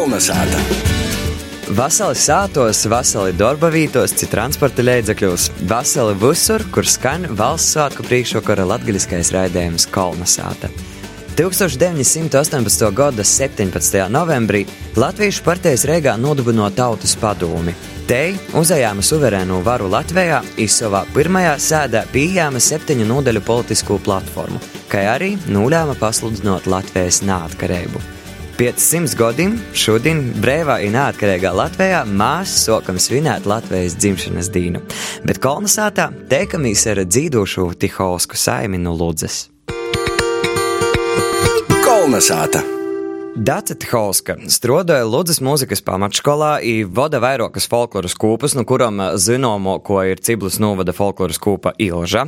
Kolnesāta! Vasali sātos, vasali darbavītos, citi transporta līdzekļos, vasali visur, kur skan valsts svētku priekšvakara latgaļiskais raidījums Kolnesāta. 1918. gada 17. novembrī Latviešu partijas Rīgā nodibināja Tautas padomi. Te uzējāma suverēno varu Latvijā, izsavā pirmajā sēdā pieejama septiņu nodaļu politisko platformu, kā arī nulēma pasludinot Latvijas neatkarību. Pēc simts gadiem šodien brīvā un neatkarīgā Latvijā mēs sākam svinēt Latvijas dzimšanas dienu, bet kolonizētā teikamies ar dzīvošu Tihausku saimi no Ludzes. Kolnesāta! Dace Tihauska strādāja Ludzas mūzikas pamatskolā, vada vairākas folkloras kūpas, no kurām zināmo, ko ir Ciblus novada folkloras kūpa Ilža.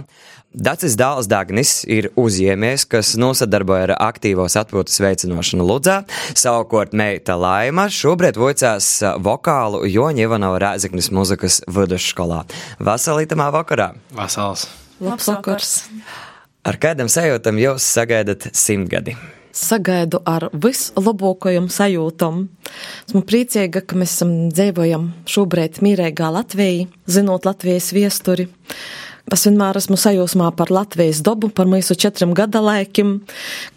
Dacis dēls Dagnis ir uzņēmējs, kas nosadarboja ar aktīvos atpūtas veicināšanu Ludzā. Savukārt meita Laima šobrīd vocās vokālu Joņa Ivanova Rēzeknis mūzikas vidusskolā. Vasalītamā vakarā! Vasals! Labs vakars! Ar kādam sajūtam jūs sagaidat simtgadi? Sagaidu ar vislabākajām sajūtām. Esmu priecīga, ka mēs dzīvojam šobrīd mīrīgā Latvijā, zinot Latvijas viesturi. Es vienmēr esmu sajūsmā par Latvijas dabu, par mūsu četriem gadalaikiem,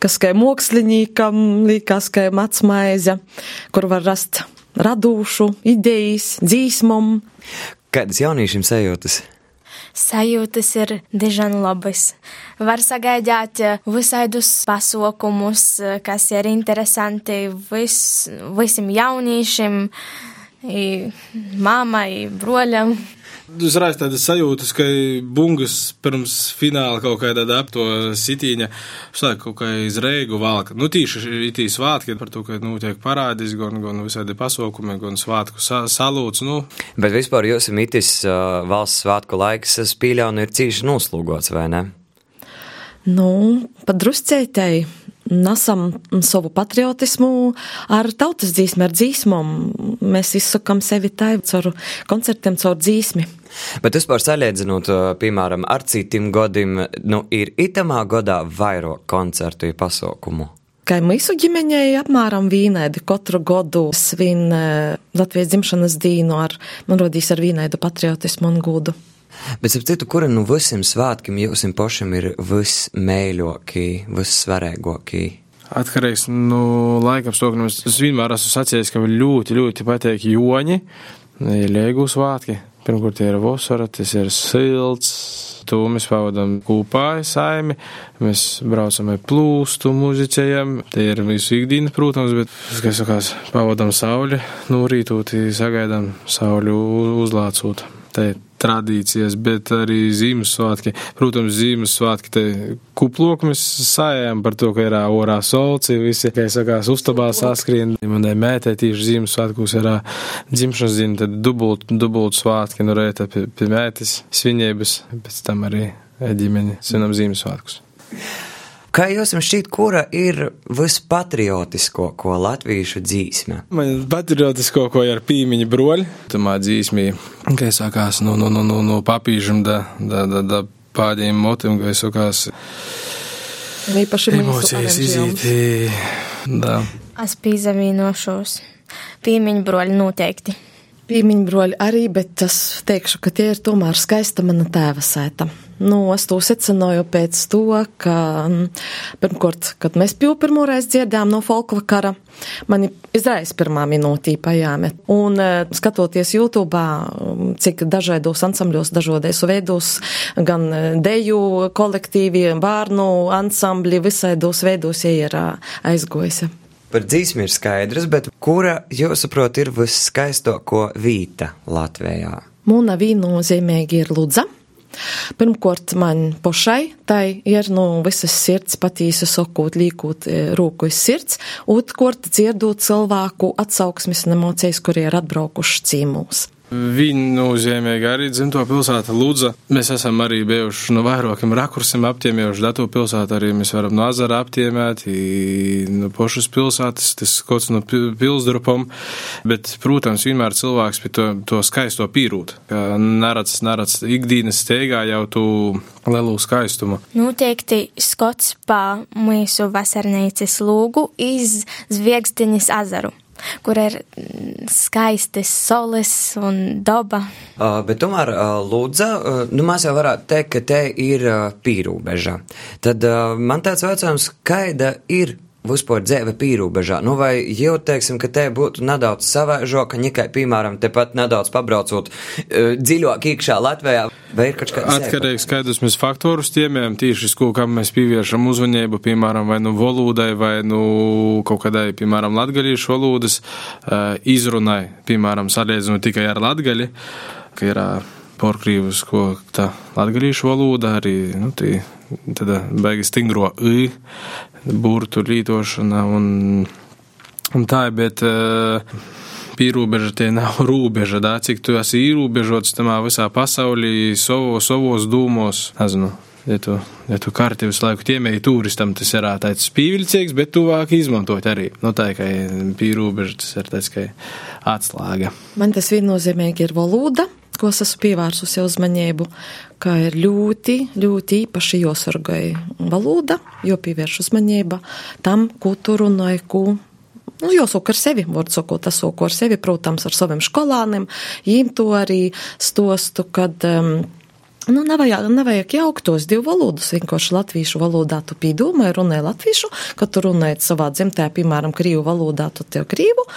kas kā māksliniekam liekas, kā matsmaize, kur var rast radūšu, idejas, dzīsmam. Kādas jauniešiem sajūtas? Sajūtas ir diezgan labas. Var sagaidāt visādus pasaukumus, kas ir interesanti vis, visiem jauniešiem, mammai, broļam. Uzreiz tādas sajūtas, ka bungas pirms fināla kaut kādā ap to sitīņa, šlāk kaut kā iz reigu valka. Nu, tīši itī svātki par to, ka, nu, tiek parādis gan, gan visādi pasaukumi, gan svātku sa salūts, nu. Bet vispār jūs mitis uh, valsts svātku laiks, es pīļaunu ir cīši noslūgots, vai ne? Nu, pat druscētēji nesam savu patriotismu ar tautas dzīsmi, ar dzīsmām. Mēs izsakam sevi tā caur koncertiem, caur dzīsmi. Bet vispār salīdzinot, piemēram, ar citiem gadiem, nu, ir itamā gadā vairāk koncertu un pasaukumu. Kā mūsu ģimenei apmēram vīnēdi katru gadu svin Latvijas dzimšanas dīnu ar, man rodīs, ar vīnēdu patriotismu un gūdu. Bet, ap citu, kura nu visiem svētkiem jums pašam ir vismēļākī, vissvarīgākī? Atkarīgs no nu, laika apstākļiem. Es vienmēr esmu sacījis, ka man ļoti, ļoti patīk joņi, liegu svētki. Pirmkārt, ir vasara, tas ir silts, to mēs pavadām kopā saimi. Mēs braucam ar plūstu, muzicējam. Te ir visu ikdiena, protams, bet, kā sakās, pavadām sauli, no rītūt, sagaidām sauli uzlācot. Te tradīcijas, bet arī Ziemassvētki. Protams, Ziemassvētki te kuploku mēs sājām par to, ka ir orā solci, visi, kā sakās, uztabā saskrien. Man ir mētē tieši Ziemassvētkus ir dzimšanas diena, tad dubult, dubult svātki, nu pie, pie mētes svinības, pēc tam arī ģimeni svinam Ziemassvētkus. Kā jums šķiet, kura ir vispatriotisko, ko latviešu dzīsme? Man patriotisko, ko ir pīmiņa broļi. Tamā dzīsmī, kā sākās no, no, no, no, no papīžam, da, da, da, da pādiem motim, kā sākās. Īpaši emocijas. Da. Es pīzavīnošos. Pīmiņa broļi noteikti. Pīmiņa broļi arī, bet es teikšu, ka tie ir tomēr skaista mana tēva sēta. Nu, es to secināju pēc to, ka pirmkārt, kad mēs jau pirmoreiz dzirdējām no folkla kara, mani izraisa pirmā minūtī pajāmet. Un skatoties YouTube, cik dažādos ansambļos, dažādais veidos, gan deju kolektīvi, bērnu ansambļi, visaidos veidos ir aizgojusi. Par dzīsmi ir skaidrs, bet kura, jūsuprāt, ir visskaistāko vīta Latvijā? Mūna viennozīmīgi ir Ludza. Pirmkārt, man pašai tai ir no nu, visas sirds patīsi sakot, līkot rūku iz sirds, otrkārt dzirdot cilvēku atsauksmes un emocijas, kuri ir atbraukuši cīmūs. Viennozīmīgi arī dzimto pilsēta Lūdza. Mēs esam arī bijuši no vairākiem rakursiem aptiemējuši datu pilsētu, arī mēs varam no azara aptiemēt, no pošas pilsētas, tas kaut no pilsdrupam, bet, protams, vienmēr cilvēks pie to, to skaisto pīrūt, ka nerats, nerats ikdienas steigā jau tu lielu skaistumu. Noteikti skots pa mūsu vasarnīcas lūgu iz Zviegstiņas azaru. Kur ir skaistas solis un daba. Uh, bet tomēr uh, Lūdza, uh, nu mēs jau varētu teikt, ka te ir pīrūbeža. Tad man tāds jautājums, kāda ir vispār dzīve pīrūbežā. Nu, vai jau teiksim, ka te būtu nedaudz savaižoka, ņikai, piemēram, tepat nedaudz pabraucot uh, dziļāk iekšā Latvijā, vai ir kaut kāds Atkarīgs skaidrs mēs faktorus tiemiem, tieši ko, kam mēs pievēršam uzmanību, piemēram, vai nu volūdai, vai nu kaut kādai, piemēram, latgalīšu volūdas uh, izrunai, piemēram, salīdzinot tikai ar latgali, ka ir uh, porkrīvus, ko tā latgalīšu valoda arī, nu, tī, tad baigi stingro i, burtu lītošana un, un tā, bet pīrūbeža tie nav rūbeža, da, cik tu esi īrūbežots tamā visā pasaulī, sovo, savos dūmos, nezinu. Ja tu, ja tu karti visu laiku tiemēji turistam, tas ir tāds pīviļcīgs, bet tuvāk izmantot arī. Nu, tā kā pīrūbeža, tas ir tāds kā atslēga. Man tas viennozīmīgi ir valoda, ko es esmu pievērsusi uzmanību, ka ir ļoti, ļoti īpaši jāsargāja valoda, jo pievērš uzmanība tam, ko tu runāji, ko. Nu, jāsaka ar sevi, var sakot, es saku ar sevi, protams, ar saviem skolāniem, jīm to arī stostu, kad um, Nu, nevajag, nevajag jaukt tos divu valodus. Vienkārši latviešu valodā tu pīdomāji, runāji latviešu, kad tu runāji savā dzimtē, piemēram, krīvu valodā, tu tev krīvu,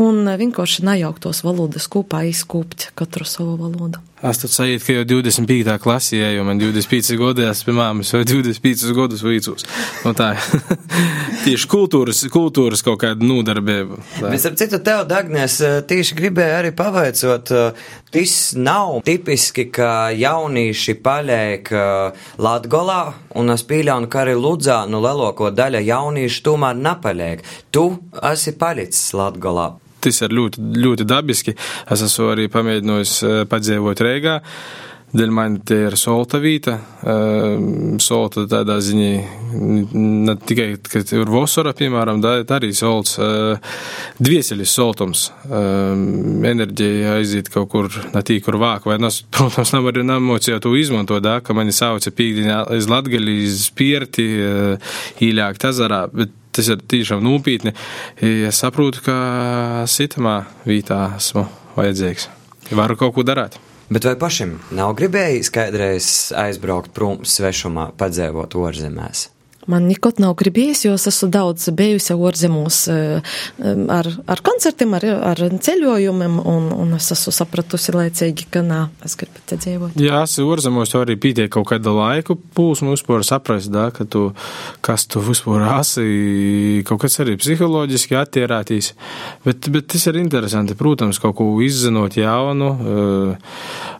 un vienkārši nejaukt tos valodas kopā izkūpt katru savu valodu. Es tad sajūtu, ka jau 25. klasē, jo man 25 gadi, es pirmām jau 25 gadus vicos. Nu, tā tieši kultūras, kultūras kaut kāda nodarbība. Bet, ap citu, tev, Dagnes, tieši gribēju arī pavaicot, tas nav tipiski, ka jaunieši paliek Latgolā, un es pieļauju, ka arī Ludzā, nu, lielāko daļa jauniešu tomēr nepaliek. Tu esi palicis Latgolā tas ir ļoti, ļoti dabiski. Es esmu arī pamēģinājis eh, padzīvot Rīgā. Dēļ man te ir solta vieta, uh, solta tādā ziņā, ne tikai, ka ir vasara, piemēram, da, arī solts, uh, dvieseļis soltums, enerģija aiziet kaut kur, ne tī, kur vāk, vai, nes, protams, nav arī nemociju to izmantot, da, ka mani sauca pīkdiņā iz Latgali, iz Pierti, īļāk tazarā, bet tas ir tiešām nopietni. Es saprotu, ka sitamā vietā esmu vajadzīgs. Varu kaut ko darīt. Bet vai pašam nav gribējis kādreiz aizbraukt prom svešumā, padzēvot ārzemēs? Man nekot nav gribējis, jo es esmu daudz bijusi ārzemūs eh, ar, ar koncertiem, ar, ar ceļojumiem, un, un es esmu sapratusi laicīgi, ka nā, es gribu te dzīvot. Jā, es ārzemūs jau arī pītiek kaut kādu laiku pūsmu vispār saprast, da, ka tu, kas tu vispār esi, kaut kas arī psiholoģiski attierātīs. Bet, bet tas ir interesanti, protams, kaut ko izzinot jaunu, eh,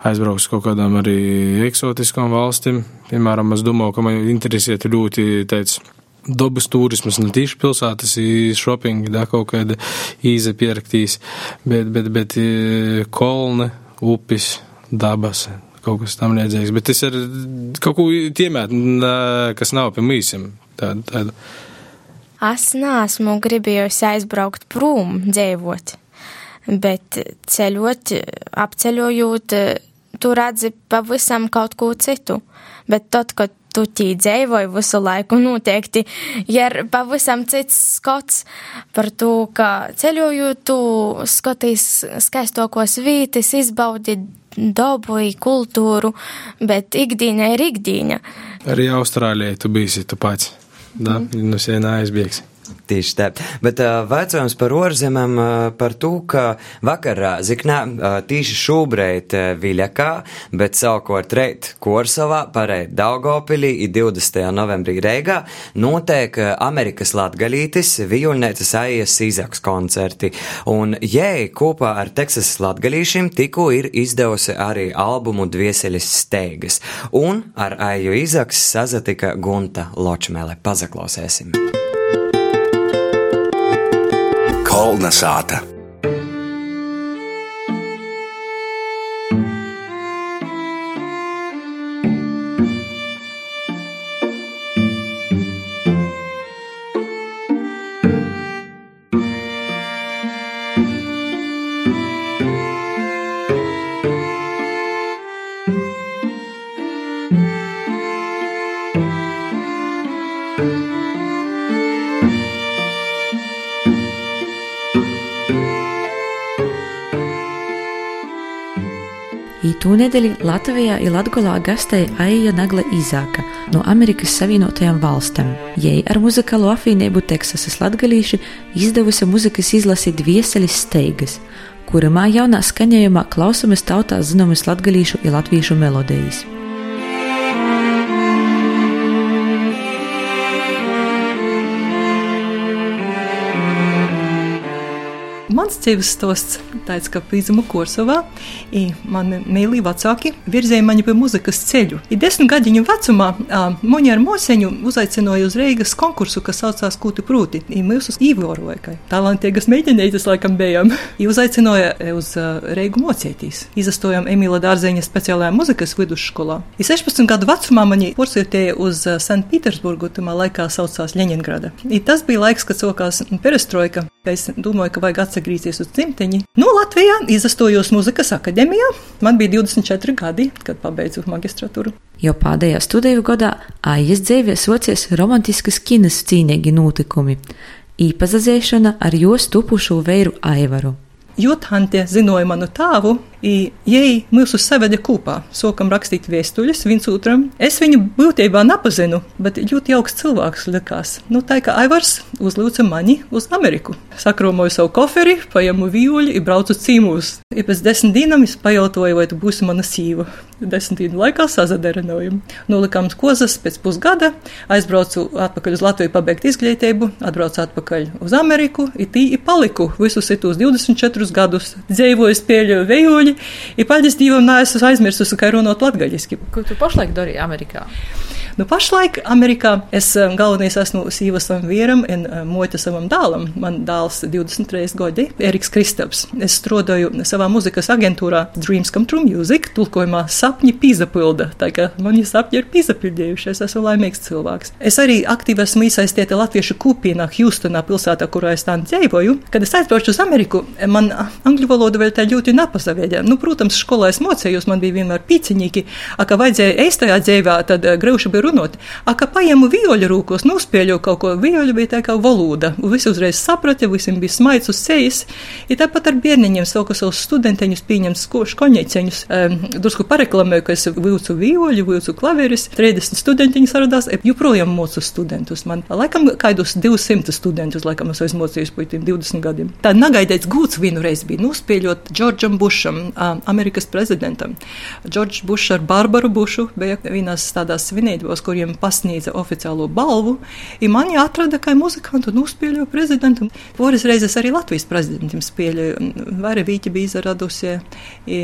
aizbrauks kaut kādām arī eksotiskām valstīm. Piemēram, es domāju, ka man interesētu ļoti teica, dabas turismas, ne tīši pilsētas shopping, da kaut kāda īze pieraktīs, bet, bet, bet kolne, upis, dabas, kaut kas tam līdzīgs. Bet tas ir kaut ko tiemēt, kas nav pie mīsiem. Tāda, tāda. Es neesmu gribējusi aizbraukt prom, dzīvot, bet ceļot, apceļojot, tu redzi pavisam kaut ko citu. Bet tad, kad tu tī dzīvoji visu laiku, noteikti ir pavisam cits skots par to, ka ceļojot, tu skatīs skaistokos vītis, izbaudi dabu, kultūru, bet ikdīna ir ikdīna. Arī Austrālijai tu biji tu pats. Da, mm. nu sienā aizbēgsi. Tieši tā. Bet uh, vecojums par orzemēm uh, par to, ka vakarā ziknā uh, tīši šūbreit uh, Viļakā, bet savukārt reit Korsavā, pareit Daugopilī i 20. novembrī Reigā notiek uh, Amerikas latgalītis vijuļnēcas aijas izaks koncerti. Un jēj kopā ar Teksas latgalīšiem tikko ir izdevusi arī albumu Dvieseļas steigas. Un ar aiju izaks sazatika Gunta Ločmele. Pazaklausēsim! kolna sāta. Itūnedēļ Latvijā ir Latgolā gastēja Aija Nagla Izāka no Amerikas Savienotajām valstīm. Jei ar muzikālo apvienību Teksasas latgalīši izdevusi muzikas izlasi Dvieseļas steigas, kuramā jaunā skaņojumā klausamies tautā zināmas latgalīšu un latviešu melodijas. Dzīves stosts tāds, ka Pīzuma Korsovā mani mīlīgi vecāki virzēja mani pa muzikas ceļu. I desmit gadiņu vecumā mani ar moseņu uzaicināja uz Reigas konkursu, kas saucās Kūti Prūti. I mūsu īvoroja, ka talantīgas meitenītes laikam bijām. I uzaicināja uz Reigu mocētīs. Izastojām Emīla Dārzeņa speciālajā muzikas vidusskolā. I 16 gadu vecumā mani porsietēja uz Sanktpēterburgu, tamā laikā saucās Ļeņingrada. I tas bija laiks, kad sokās perestroika, ka es domāju, ka vajag atgriezties uz dzimteni. No nu, Latvijā izastojos muzikas akadēmijā. Man bija 24 gadi, kad pabeidzu magistratūru. Jau pēdējā studiju gadā Aijas dzīvē socies romantiskas kinas cīnīgi notikumi - īpazazēšana ar jo stupušo veiru Aivaru. Jo tante zināja manu tēvu, Jei mūsu saveda kopā, sākam rakstīt vēstuļus viens otram. Es viņu būtībā nepazinu, bet ļoti jauks cilvēks likās. Nu, tā kā Aivars uzlūca mani uz Ameriku. Sakromoju savu koferi, paņēmu vīļu un braucu cīmūs. Ja pēc desmit dienām es pajautāju, vai tu būsi mana sīva. Desmit dienu laikā sazadarinājumu. Nolikām kozas pēc pusgada, aizbraucu atpakaļ uz Latviju pabeigt izglītību, atbraucu atpakaļ uz Ameriku, it tī paliku visus šitos 24 gadus. Dzīvoju, spēļoju vējuļu latgaļi, i paldies Dievam, neesmu aizmirsusi, kā runāt latgaļiski. Ko tu pašlaik darīji Amerikā? Nu, pašlaik Amerikā es eh, galvenais esmu sīva savam vīram un eh, moita savam dēlam. Man dēls 23 gadi, Eriks Kristaps. Es strādāju savā muzikas aģentūrā Dreams Come True Music, tulkojumā sapņi pīzapilda. Tā kā mani sapņi ir pīzapildījuši, es esmu laimīgs cilvēks. Es arī aktīvi esmu iesaistīta latviešu kūpienā Houstonā, pilsētā, kurā es tā dzīvoju. Kad es aizbraucu uz Ameriku, man angļu valoda vēl tā ļoti nepasaviedja. Nu, protams, skolā es mocējos, man bija vienmēr pīciņīgi, a, ka vajadzēja eistajā dzīvē, tad eh, grauši bija runāt. A, ka paņēmu vioļu rūkos, nospēļu kaut ko, vioļu bija tā kā valoda. Visi uzreiz saprata, visiem bija smaids uz sejas. Ja tāpat ar bērniņiem sauku savus studenteņus, pieņemt skoškoņieceņus, um, drusku pareklamēju, ka es vilcu vioļu, vilcu klavieris, 30 studentiņi saradās, joprojām mocu studentus. Man laikam kādus 200 studentus, laikam es aizmocījos pa tiem 20 gadiem. Tā nagaidīts gūts vienu reizi bija nospēļot Džordžam Bušam, Amerikas prezidentam. Džordžs Bušs ar Barbaru Bušu bija vienās tādās svinībās cilvēkus, kuriem pasniedza oficiālo balvu. I mani atrada kā muzikantu un uzspēļoju prezidentam. Poras reizes arī Latvijas prezidentam spēļoju. Vaira Vīķa bija izradusi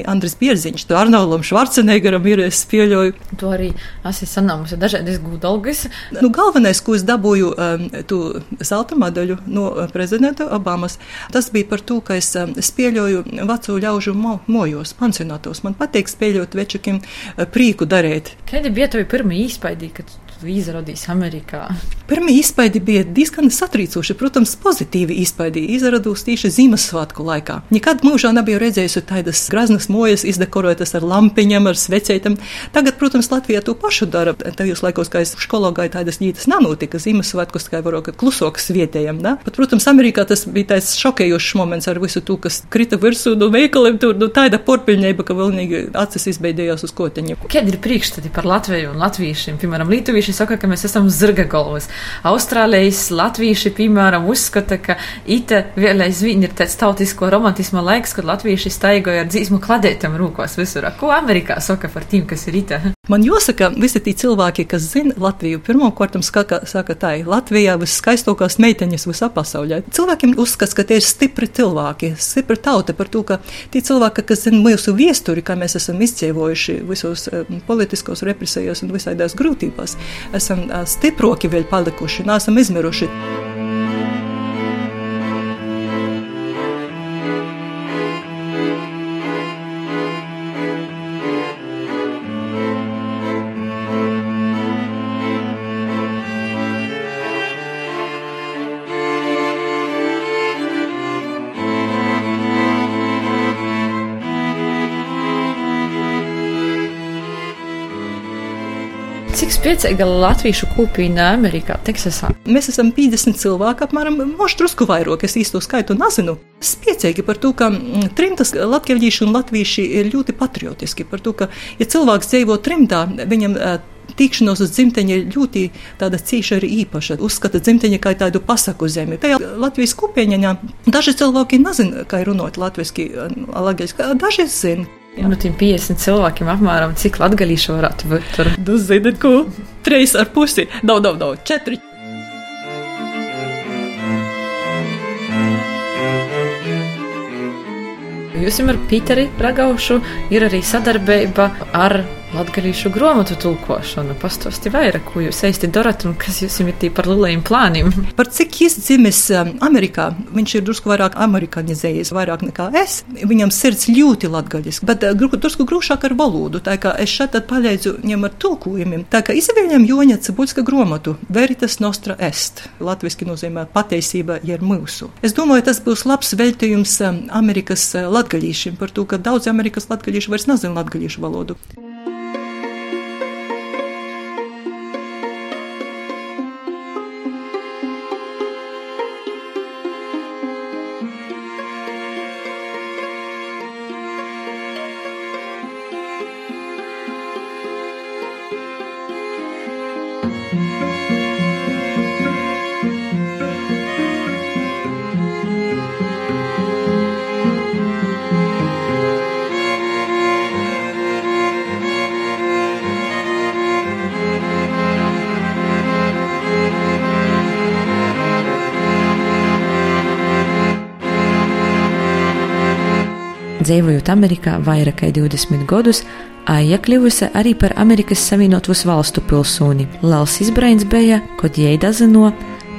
Andris Bierziņš, to Arnaulam Švarcenegaram ir spēļoju. To arī esi sanāmusi dažādas gūdalgas. Nu, galvenais, ko es dabūju um, tu zelta medaļu no prezidenta Obamas, tas bija par to, ka es um, spēļoju veco ļaužu mo mojos, pansionātos. Man patīk spēļot večakiem uh, prīku darīt. Kādi bija tavi pirmie īspaidi? diket tu izrādīsi Amerikā? Pirmie izpaidi bija diezgan satrīcoši, protams, pozitīvi izpaidi izrādījos tieši Ziemassvētku laikā. Nekad mūžā nebiju redzējusi tādas graznas mojas, izdekorētas ar lampiņām, ar svecēm. Tagad, protams, Latvijā to pašu dara. Tajos laikos, kad es skolā gāju, tādas ģītas nenotika. Ziemassvētkus tikai varu, ka klusoks vietējiem. Ne? Bet, protams, Amerikā tas bija tāds šokējošs moments ar visu to, kas krita virsū no veikaliem. Tur nu, tāda porpiļņība, ka vēl nīgi acis izbeidījās uz koteņa. Kādi ir priekšstati par Latviju un latviešiem? Piemēram, lietuvieši saka, ka mēs esam zirga galvas. Austrālijas latvieši, piemēram, uzskata, ka ite vēl aizvien ir tāds tautisko romantisma laiks, kad latvieši staigoja ar dzīsmu kladētam rūkos visur. Ko Amerikā saka par tiem, kas ir ite? Man jāsaka, visi tie cilvēki, kas zina Latviju, pirmkārt saka, tā, Latvijā viskaistākās meiteņas visā pasaulē. Cilvēkiem uzskats, ka tie ir stipri cilvēki, stipri tauta par to, ka tie cilvēki, kas zina mūsu viesturi, kā mēs esam izdzīvojuši visos um, politiskos represijos un visādās grūtībās, esam uh, stiproki vēl palikuši, neesam izmiruši. Spēcīga latviešu kūpīna Amerikā, Teksasā? Mēs esam 50 cilvēki, apmēram, možda drusku vairāk, es īsto skaitu nezinu. Spēcīgi par to, ka mm, trimtas latvieši un latvieši ir ļoti patriotiski. Par to, ka, ja cilvēks dzīvo trimdā, viņam Tikšanos uz dzimteņa ir ļoti tāda cīša arī īpaša. Uzskata dzimteņa kā tādu pasaku zemi. Tajā Latvijas kopieņā daži cilvēki nezina, kā runāt latviešu, daži zina. Ja nu, tiem 50 cilvēkiem apmēram cik latgalīšu varētu būt tur? Nu, zini, ko? Treis ar pusi. Nav, nav, nav. Četri. Jūs jau ar Pīteri Ragaušu ir arī sadarbība ar Latviešu grāmatu tulkošanu. Pastāsti vairāk, ko jūs īsti darat un kas jums ir tī par lielajiem plāniem. Par cik es dzimis um, Amerikā, viņš ir drusku vairāk amerikanizējies, vairāk nekā es. Viņam sirds ļoti latgaļiski, bet uh, drusku grūšāk ar valodu. Tā kā es šeit palīdzu viņam ar tulkojumiem. Tā kā izvēļam Joņa Cibulska grāmatu Veritas Nostra Est. Latviski nozīmē pateicība ir mūsu. Es domāju, tas būs labs veltījums um, Amerikas uh, latgaļīšiem par to, ka daudz Amerikas latgaļīšu vairs nezina latgaļīšu valodu. Dzīvojot Amerikā vairāk kā 20 gadus, Aija kļuvusi arī par Amerikas Savienotos valstu pilsoni. Liels izbraiņas bija, kad jai dazino,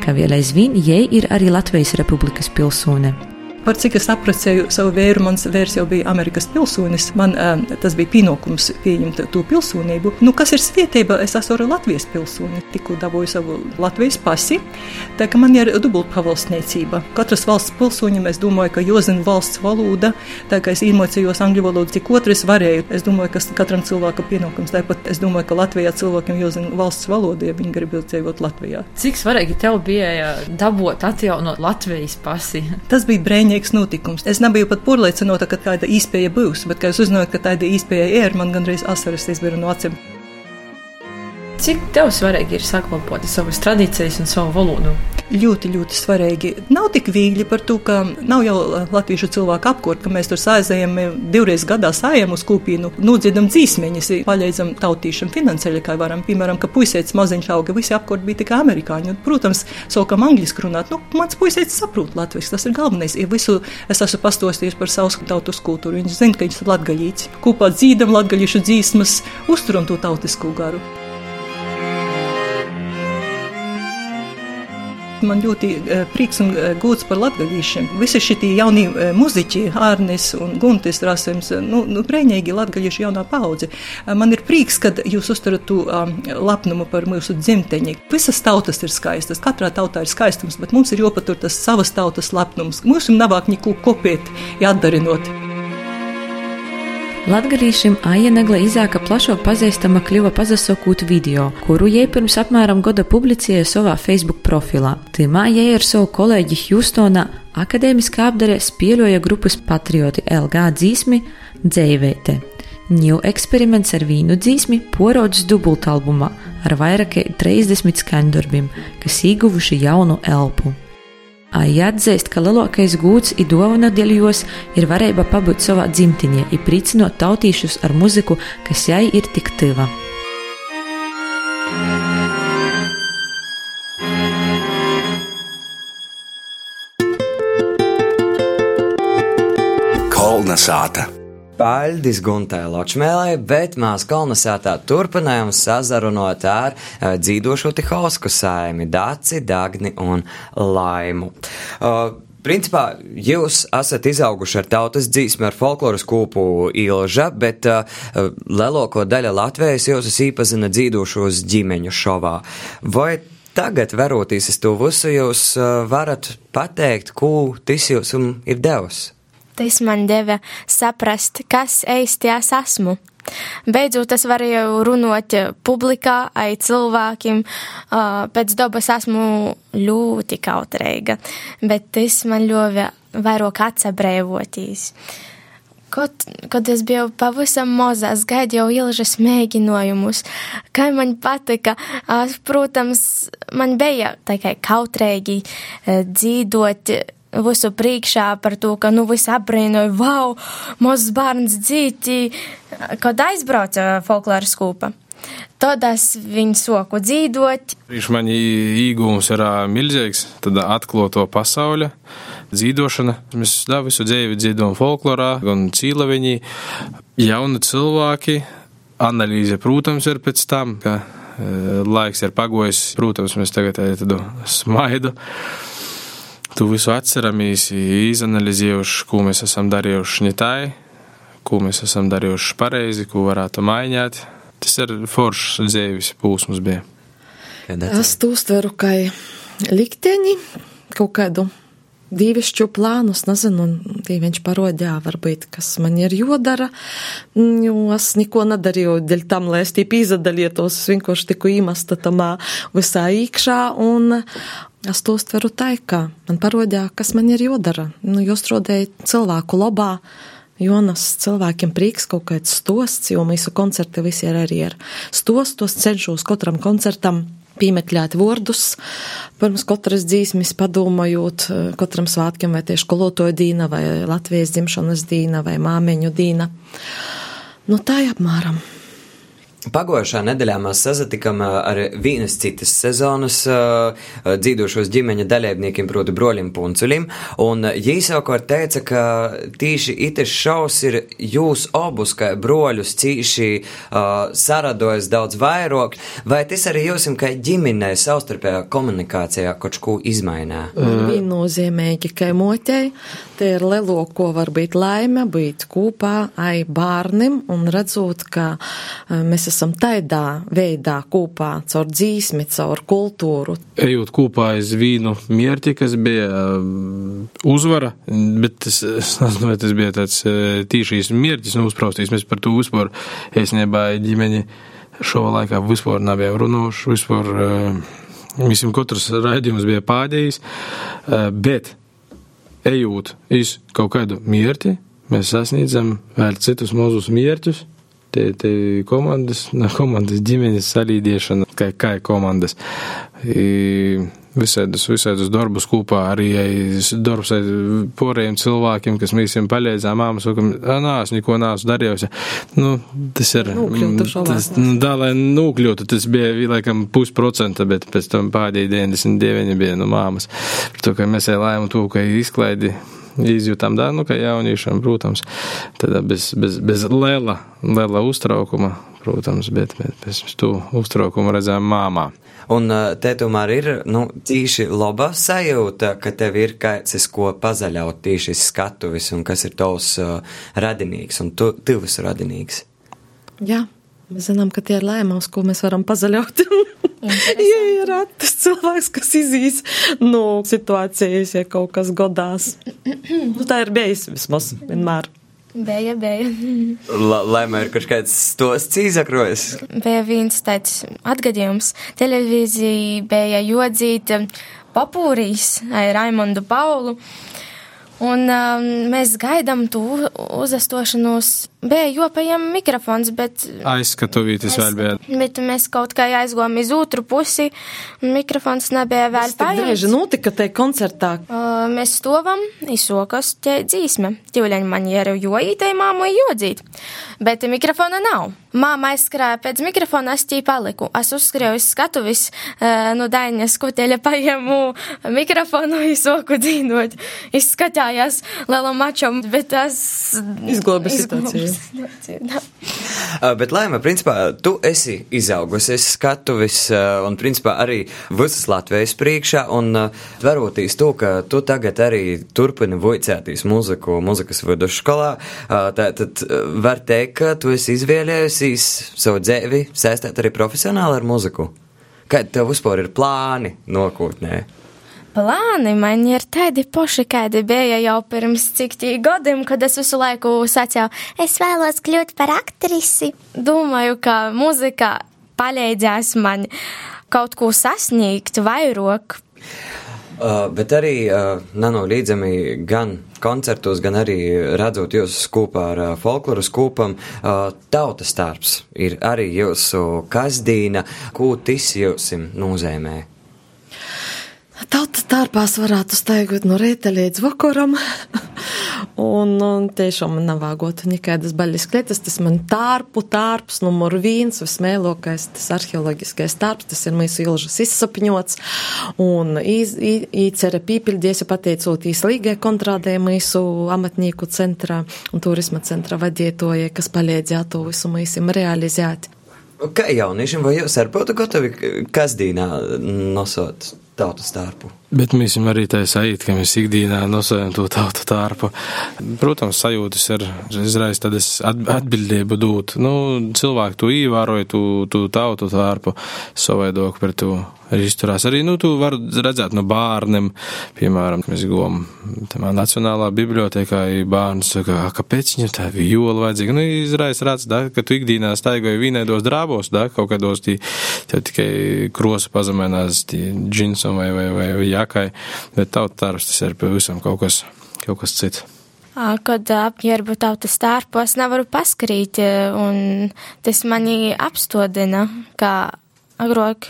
ka vēl aizvien jai ir arī Latvijas Republikas pilsone. Par cik es apprecēju savu vēru, mans vērs jau bija Amerikas pilsonis. Man uh, tas bija pienākums pieņemt to pilsonību. Nu, kas ir svētība? Es esmu arī Latvijas pilsoni. Tikko dabūju savu Latvijas pasi. Tā kā man ir dubultpavalstniecība. Katras valsts pilsoņiem es domāju, ka jozina valsts valoda. Tā kā es iemācījos angļu valodu, cik otrs varēju. Es domāju, ka katram cilvēkam pienākums. Tāpat es domāju, ka Latvijā cilvēkiem jozina valsts valoda, ja viņi grib dzīvot Latvijā. Cik svarīgi tev bija dabūt atjaunot Latvijas pasi? Tas bija brēņi briesmīgs notikums. Es nebiju pat pārliecināta, ka tāda īspēja būs, bet, kad es uzzināju, ka tāda īspēja ir, man gandrīz asaras izbira no acīm. Cik tev svarīgi ir saglabāt savas tradīcijas un savu valodu? ļoti, ļoti svarīgi. Nav tik viegli par to, ka nav jau latviešu cilvēku apkort, ka mēs tur sāizējam divreiz gadā sājam uz kūpīnu, nodziedam dzīsmeņas, paļaidzam tautīšam finansēļi, kā varam. Piemēram, ka puisēts maziņš auga, visi apkort bija tikai amerikāņi. Un, protams, saukam angliski runāt. Nu, mans puisēts saprot latviski, tas ir galvenais. Ja visu es esmu pastostījis par savu tautas kultūru. Viņš zina, ka viņš ir latgaļīts. Kopā dzīdam latgaļīšu dzīsmas, uzturam to tautisko garu. Man ļoti eh, prieks un eh, gods par latgaļīšiem. Visi šie jaunie eh, muziķi, Ārnis un Guntis Rasēms, nu, nu brēņīgi latgaļīšu jaunā paudze. Man ir prieks, kad jūs uztarat to um, lapnumu par mūsu dzimteņi. Visas tautas ir skaistas, katrā tautā ir skaistums, bet mums ir jopatur tas savas tautas lapnums. Mums ir navāk neko kopēt, jādarinot. Latgadīšim Aija Negla Izāka plašo pazīstama kļuva pazasokūt video, kuru jai pirms apmēram gada publicēja savā Facebook profilā. Timā jai ar savu kolēģi Hjustonā akadēmiskā apdarē spēļoja grupas patrioti LG dzīsmi Dzēvēte. Ņū eksperiments ar vīnu dzīsmi porodas dubultalbumā ar vairāk kā 30 skaņdarbiem, kas ieguvuši jaunu elpu. Aija atzīst, ka lielākais gūts ir dāvana dēļos ir varība pabūt savā dzimtenē, ir priecinot tautīšus ar muziku, kas jai ir tik tuva. Kolna sāta. Paļdis Guntai Ločmēlai, bet mēs kolonizētā turpinājām sazarunot ar uh, dzīdošo Tihausku saimi Daci, Dagni un Laimu. Uh, Principā jūs esat izauguši ar tautas dzīsmi, ar folkloras kūpu ilža, bet uh, lielāko daļu Latvijas jūs īpazina dzīdošos ģimeņu šovā. Vai tagad, veroties uz to visu, jūs uh, varat pateikt, ko tas jums ir devis? Tas man deva saprast, kas īsti es esmu. Beidzot, es varēju runāt publikā, ai cilvēkiem. Pēc dabas esmu ļoti kautrīga, bet tas man ļāva vairāk atsabrēvotīs. Kad, kad es biju pavisam maza, es gaidīju ilgas mēģinājumus, kā man patika. Protams, man bija tikai kautrīgi dzīvot visu priekšā par to, ka, nu, visi apbrīnoja, wow, mazs bērns dzīti, kad aizbrauca folkloras kūpa. Tad es viņu soku dzīvot. Viņš man īgums ir milzīgs, tad atklāto pasauli, dzīvošana. Mēs da, visu dzīvi dzīvojam folklorā, gan cīlaviņī, jauni cilvēki. Analīze, protams, ir pēc tam, ka laiks ir pagojis. Protams, mēs tagad tādu smaidu tu visu atceramies, izanalizējuši, ko mēs esam darījuši netai, ko mēs esam darījuši pareizi, ko varētu mainīt. Tas ir foršs dzīves posms bija. Es to uztveru kā likteņi, kaut kādu dīvišķu plānus, nezinu, viņš parodjā, varbūt, kas man ir jodara, jo es neko nedarīju dēļ tam, lai es tīp izadalietos, es vienkārši tiku īmasta tamā visā īkšā, un es to uztveru tā, ka man parodjā, kas man ir jodara, nu, jūs rodēja cilvēku labā, Jonas cilvēkiem prieks kaut kāds stosts, jo mūsu koncerti visi ir arī ar stostos, cenšos katram koncertam piemeklēt vārdus, pirms katras dzīsmes padomājot, katram svētkiem vai tieši kolotoja dīna vai Latvijas dzimšanas dīna vai māmeņu dīna. Nu tā apmēram. Pagājušā nedēļā mēs sazatikām ar vienas citas sezonas dzīvošos ģimeņa dalībniekiem, proti, broļiem Punculim, un viņi savukārt teica, ka tīši itis šaus ir jūs obus, kā broļus cīši uh, saradojas daudz vairāk, vai tas arī jūsim kā ģimenē savstarpējā komunikācijā kaut ko izmainā? Viennozīmīgi, ka motei, te ir lelo, ko var būt laime, būt kopā ai bārnim un redzot, ka mēs esam esam tādā veidā kopā, caur dzīsmi, caur kultūru. Ejot kopā aiz vīnu mierti, kas bija um, uzvara, bet tas, es nezinu, vai tas bija tāds uh, tīšīs miertis, nu uzpraustīs, mēs par to vispār esnībā ģimeni šo laikā vispār nebija runoši, vispār uh, visam katrs raidījums bija pādējis, uh, bet ejot iz kaut kādu mierti, mēs sasniedzam vēl citus mazus mierķus, te, te komandas, na, komandas ģimenes salīdiešana, kā, kā komandas. I, visādus, visādus darbus kopā, arī darbs ar poriem cilvēkiem, kas mēs viņiem palīdzām, māma saka, nā, es neko neesmu darījusi. Nu, tas ir, tas, nu, tā, lai nūkļūtu, tas bija, laikam, pusprocenta, bet pēc tam pādēji 99 bija no māmas. Par to, ka mēs ejam to, ka izklaidi izjūtām, da, nu, ka jauniešiem, protams, tad bez, bez, bez liela, liela uztraukuma, protams, bet, bet bez to uztraukumu redzējām māmā. Un te tomēr ir, nu, tīši laba sajūta, ka tev ir kāds, ko pazaļaut tīši skatuvis un kas ir tavs uh, radinīgs un tu, tuvs radinīgs. Jā, mēs zinām, ka tie ir lēmums, ko mēs varam pazaļaut. ja ir tas cilvēks, kas izīs no situācijas, ja kaut kas godās. nu, tā ir bijis vismaz vienmēr. Bija, bija. Lai man ir kaut kāds stosts izakrojas. Bija viens tāds atgadījums. Televīzija bija jodzīta papūrīs ar Raimondu Paulu. Un um, mēs gaidām to uzastošanos Bija jopajam mikrofons, bet. Aizskatuvītis vēl bija. Bet mēs kaut kā aizgojām uz otru pusi, un mikrofons nebija vēl paiet. Bieži notika te koncertā. Uh, mēs stovam, izsokas te dzīsme. Tīvļaņa manieru joītei māmu jodzīt. Bet mikrofona nav. Māma aizskrēja pēc mikrofona, es tī paliku. Es uzskrēju uz skatuvis, uh, no Daiņas kuteļa paņemu mikrofonu, izsoku dzīnot. Izskatījās liela mačom, bet es. Izglobi situāciju. Uh, bet, Laima, principā, tu esi izaugusi, esi skatuvis uh, un, principā, arī visas Latvijas priekšā, un uh, varotīs to, ka tu tagad arī turpini voicētīs muziku muzikas vidusskolā, tad var teikt, ka tu esi izvēlējusies savu dzēvi saistēt arī profesionāli ar muziku. Kādi tev vispār ir plāni nākotnē? Plāni man ir tādi paši, kādi bija jau pirms cik tī gadiem, kad es visu laiku sacīju, es vēlos kļūt par aktrisi. Domāju, ka muzika palīdzēs man kaut ko sasniegt vairāk. Uh, bet arī uh, nenolīdzami gan koncertos, gan arī redzot jūs kopā ar uh, folkloru skūpam, uh, tautas tārps ir arī jūsu kasdīna, ko tas jūsim nozīmē. Tauta tārpās varētu staigot no rīta līdz vakaram. un, un tiešām man nav vāgotu nekādas baļas kletas. Tas man tārpu tārps numur viens, vismēlokais, tas arheoloģiskais tārps, tas ir mūsu ilžas izsapņots. Un īcera pīpiļdies, pateicotīs līgai kontrādē mūsu amatnieku centrā un turisma centra vadietoja, kas palīdzēja to visu mūsim realizēt. Kā jauniešiem, vai jūs arī būtu gatavi kasdīnā nosot tautas tārpu? Bet mēs esam arī tā sajūta, ka mēs ikdienā nosējam to tautu tārpu. Protams, sajūtas ir izraisa tādas atbildību dūt. Nu, cilvēki to īvēroja, tu, tu tautu tārpu, savaidoku par to arī izturās. Arī, nu, tu var redzēt no bērniem, piemēram, mēs tamā Nacionālā bibliotekā bērns, ka, kāpēc viņam tā viola vajadzīga. Nu, izraisa rāds, da, ka tu ikdienā staigoji vīnēdos drābos, da, kaut kādos tī, tikai krosa pazemēnās, džinsam vai, vai, vai, vai jākai, bet tautas darbs tas ir pavisam kaut kas, kaut kas cits. Kad apģērbu tautas tārpu, es nevaru paskrīt, un tas mani apstodina, kā agrāk,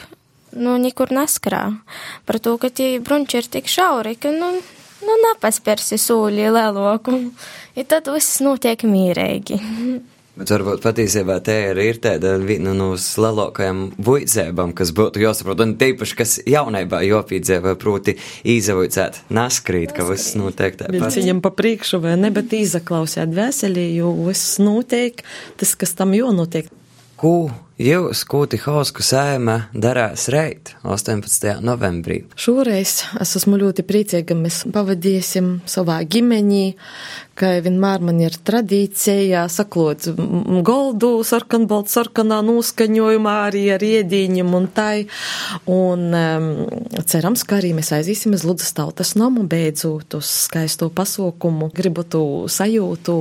nu, nekur neskrā. Par to, ka tie brunči ir tik šauri, ka, nu, nu nepaspērsi sūļi leloku, ja tad viss notiek mīrīgi. Bet varbūt patiesībā te ir, ir tāda viena no lielākajām vuicībām, kas būtu jāsaprot, un tīpaši, kas jaunībā jopīdzēva, proti izvuicēt, naskrīt, ka viss notiek tā. Viņam pa priekšu vai ne, bet izaklausēt veselī, jo viss notiek, tas, kas tam jānotiek. Ko Jūs, Kūti Hausku sēma, darās reit 18. novembrī. Šoreiz es esmu ļoti priecīga, mēs pavadīsim savā ģimenī, ka vienmēr man ir tradīcija saklot goldu sarkanbaltu sarkanā noskaņojumā arī ar iedīņiem un tai. Un um, cerams, ka arī mēs aizīsim uz Ludzas tautas namu beidzot uz skaisto pasaukumu. Gribu to sajūtu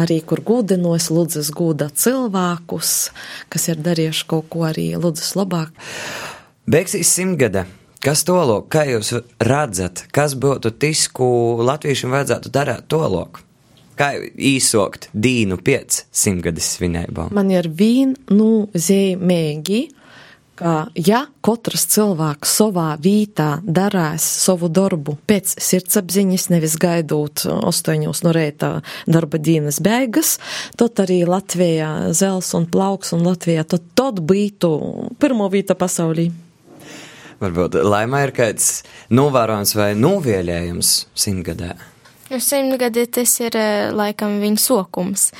arī, kur gūdenos Ludzas gūda cilvēkus, kas ir darījuši kaut ko arī Ludzas labāk. Beigsies simtgade. Kas tolok, kā jūs redzat, kas būtu tas, ko latviešiem vajadzētu darīt tolok? Kā īsokt dīnu pēc simtgades svinībām? Man ir vien nu zīmīgi ka ja katrs cilvēks savā vītā darās savu darbu pēc sirdsapziņas, nevis gaidot astoņos no rīta darba dienas beigas, tad arī Latvijā zels un plauks un Latvijā tad, tad būtu pirmo vīta pasaulī. Varbūt laimā ir kāds novērojums vai novēlējums simtgadē. Simtgadē tas ir eh, laikam viņa sokums.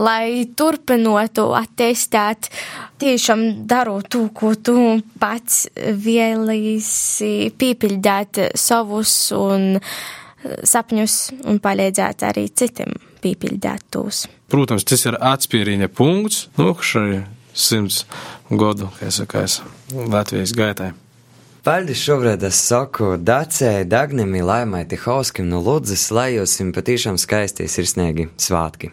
Lai turpinotu attīstīt, tiešām darot to, ko tu pats vēlīsi pīpildīt savus un sapņus un palīdzēt arī citiem pīpildīt tos. Protams, tas ir atspīrīņa punkts, nu, arī simts godu, kā sakās, Latvijas gaitai. Paldies šobrīd es saku Dacei, Dagnim, Laimai Tihauskim no Ludzes, lai jūs jums patīšām skaisti sirsnīgi svātki.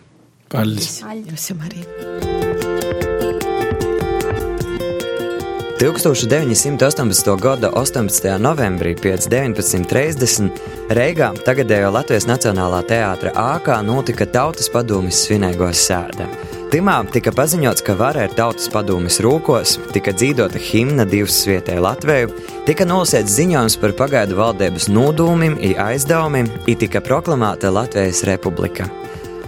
Paldies! Paldies arī! 1918. gada 18. novembrī pēc 19.30 Reigā, tagadējo Latvijas Nacionālā teātra ākā, notika Tautas padomjas svinīgos sēde. Timā tika paziņots, ka vara ir Tautas padomjas rūkos, tika dzīvota himna divas vietēji Latviju, tika nolasīts ziņojums par pagaidu valdības nodūmiem, aizdevumiem, un tika proklamēta Latvijas republika.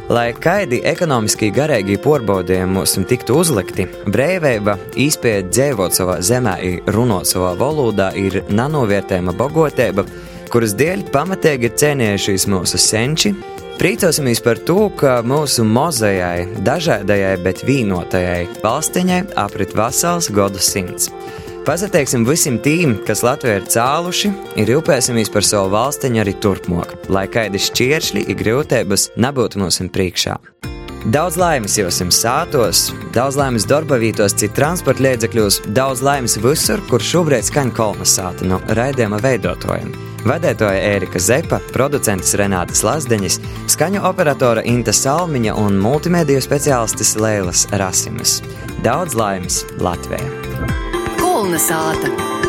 Lai kaidi ekonomiski garīgi porbaudījumi mums tiktu uzlikti, brīvība, īspēja dzīvot savā zemē, runāt savā valodā, ir nanovērtējama bagātība, kuras dēļ pamatīgi ir cienījušies mūsu senči. Priecāsimies par to, ka mūsu mozajai, dažādajai, bet vienotajai valstiņai aprit vesels gadu simts. Pazateiksim visiem tīm, kas Latvijā ir cēluši, ir rūpēsimies par savu valstiņu arī turpmāk, lai kādi šķēršļi ir grūtības nebūtu mums priekšā. Daudz laimes jums sātos, daudz laimes darbavītos, citu transporta līdzekļos, daudz laimes visur, kur šobrīd skaņa kolonizāta no raidījuma veidotājiem. Vadētoja Ērika Zepa, producents Renātas Lazdeņas, skaņu operatora Inta Salmiņa un multimediju speciālistis Leilas Rasimas. Daudz laimes Latvijā! Kulna sāta!